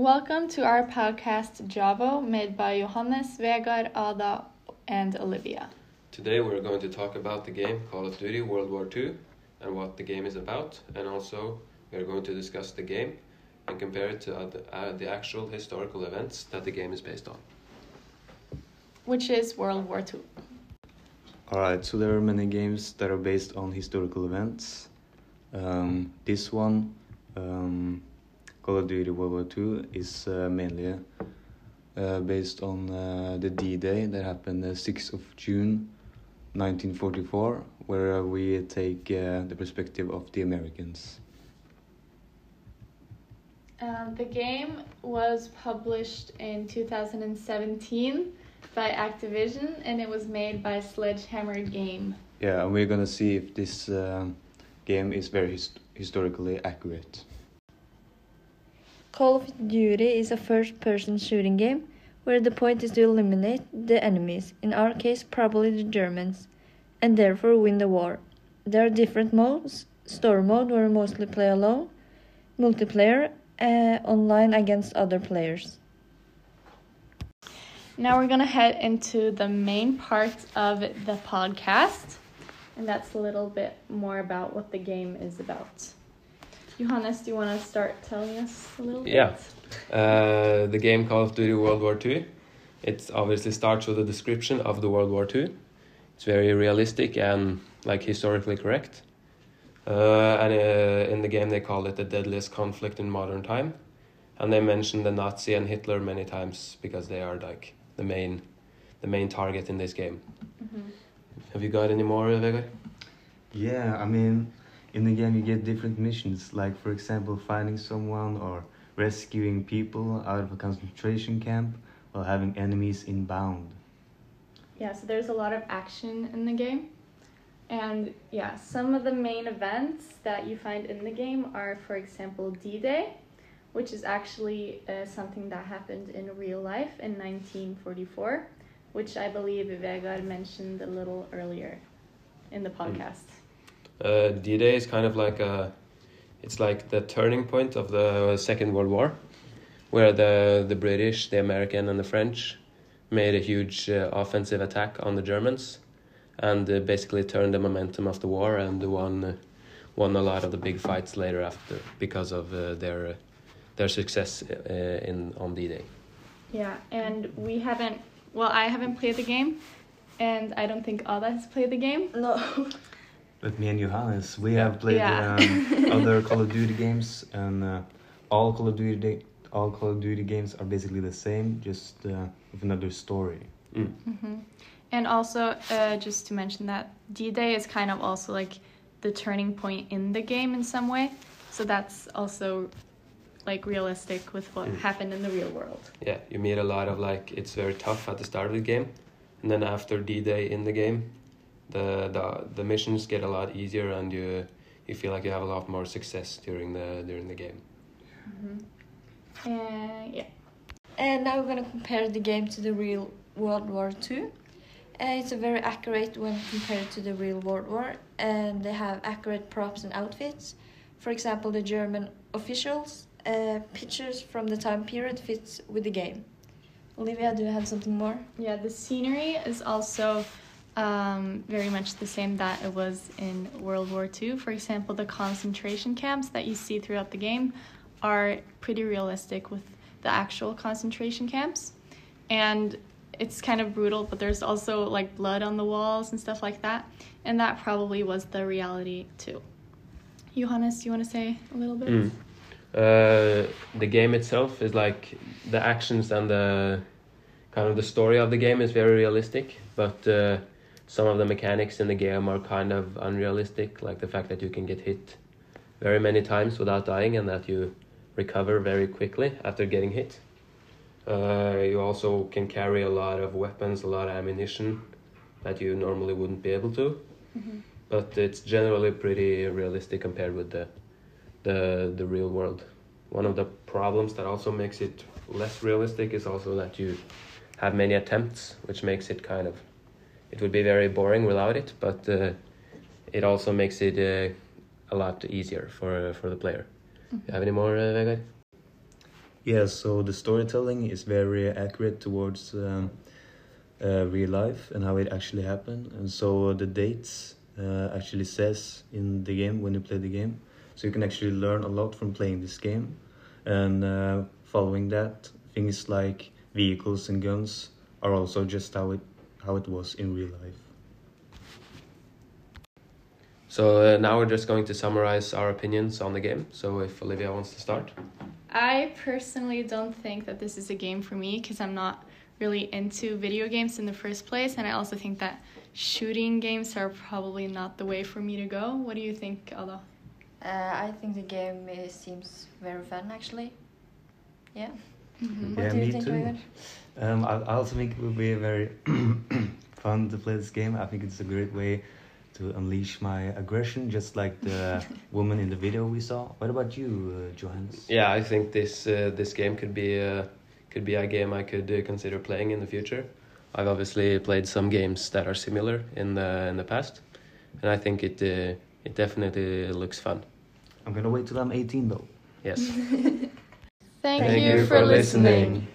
Welcome to our podcast Javo, made by Johannes, Vegard, Ada, and Olivia. Today we're going to talk about the game Call of Duty World War II and what the game is about, and also we're going to discuss the game and compare it to the, uh, the actual historical events that the game is based on. Which is World War II. Alright, so there are many games that are based on historical events. Um, this one, um, Call of Duty World War II, is uh, mainly uh, based on uh, the D Day that happened the 6th of June 1944, where we take uh, the perspective of the Americans. Uh, the game was published in 2017 by Activision and it was made by Sledgehammer Game. Yeah, and we're gonna see if this um, game is very hist- historically accurate. Call of Duty is a first person shooting game where the point is to eliminate the enemies, in our case, probably the Germans, and therefore win the war. There are different modes story mode, where you mostly play alone, multiplayer, uh, online against other players. Now we're gonna head into the main part of the podcast, and that's a little bit more about what the game is about. Johannes, do you want to start telling us a little bit? Yeah. Uh, the game Call of Duty World War II. It obviously starts with a description of the World War II. It's very realistic and like historically correct. Uh, and uh, in the game they call it the deadliest conflict in modern time, and they mention the Nazi and Hitler many times because they are like the main, the main target in this game. Mhm. Have you got any more, Vegard? Yeah, I mean, in the game you get different missions, like for example, finding someone or rescuing people out of a concentration camp while having enemies inbound. Yeah, so there's a lot of action in the game. And yeah, some of the main events that you find in the game are, for example, D Day, which is actually uh, something that happened in real life in 1944, which I believe Vegard mentioned a little earlier in the podcast. Uh, D-Day is kind of like a, it's like the turning point of the Second World War, where the the British, the American, and the French made a huge uh, offensive attack on the Germans, and uh, basically turned the momentum of the war and won uh, won a lot of the big fights later after because of uh, their uh, their success uh, in on D-Day. Yeah, and we haven't, well, I haven't played the game, and I don't think Ada has played the game. No. But me and Johannes, we have played Yeah. um, other Call of Duty games, and uh, all Call of Duty all Call of Duty games are basically the same, just uh, with another story. Mm. hmm And also, uh, just to mention that D Day is kind of also like the turning point in the game in some way. So that's also like realistic with what Mm. happened in the real world. Yeah, you meet a lot of like it's very tough at the start of the game, and then after D-Day in the game, the the the missions get a lot easier, and you you feel like you have a lot more success during the during the game. And yeah, And now we're gonna compare the game to the real World War II. Uh, it's a very accurate when compared to the real World War, and they have accurate props and outfits. For example, the German officials' uh, pictures from the time period fits with the game. Olivia, do you have something more? yeah, the scenery is also um, very much the same that it was in World War II. For example, the concentration camps that you see throughout the game are pretty realistic with the actual concentration camps. And it's kind of brutal, but there's also like blood on the walls and stuff like that. And that probably was the reality too. Johannes, you want to say a little bit? Mm. Uh, the game itself is like the actions and the kind of the story of the game is very realistic, but uh, some of the mechanics in the game are kind of unrealistic, like the fact that you can get hit very many times without dying and that you recover very quickly after getting hit. Uh, you also can carry a lot of weapons, a lot of ammunition that you normally wouldn't be able to, Mhm. but it's generally pretty realistic compared with the the the real world. One of the problems that also makes it less realistic is also that you have many attempts, which makes it kind of it would be very boring without it, but uh, it also makes it uh, a lot easier for uh, for the player. You have any more, uh, Vegard? Yeah, so the storytelling is very accurate towards um, uh, real life and how it actually happened, and so the dates uh, actually says in the game when you play the game. So you can actually learn a lot from playing this game, and uh, following that, things like vehicles and guns are also just how it how it was in real life. So uh, now we're just going to summarize our opinions on the game. So if Olivia wants to start. I personally don't think that this is a game for me because I'm not really into video games in the first place, and I also think that shooting games are probably not the way for me to go. What do you think, Ada? Uh, I think the game uh, seems very fun actually. Yeah. Mm-hmm. What Yeah, do you me think, too. Øyvind? Um, I, I also think it will be very fun to play this game. I think it's a great way to unleash my aggression, just like the woman in the video we saw. What about you, uh, Johannes? Yeah, I think this uh, this game could be uh, could be a game I could uh, consider playing in the future. I've obviously played some games that are similar in the in the past, and I think it uh, it definitely looks fun. I'm gonna wait till I'm 18 though. Yes. Thank, Yes. you, for listening.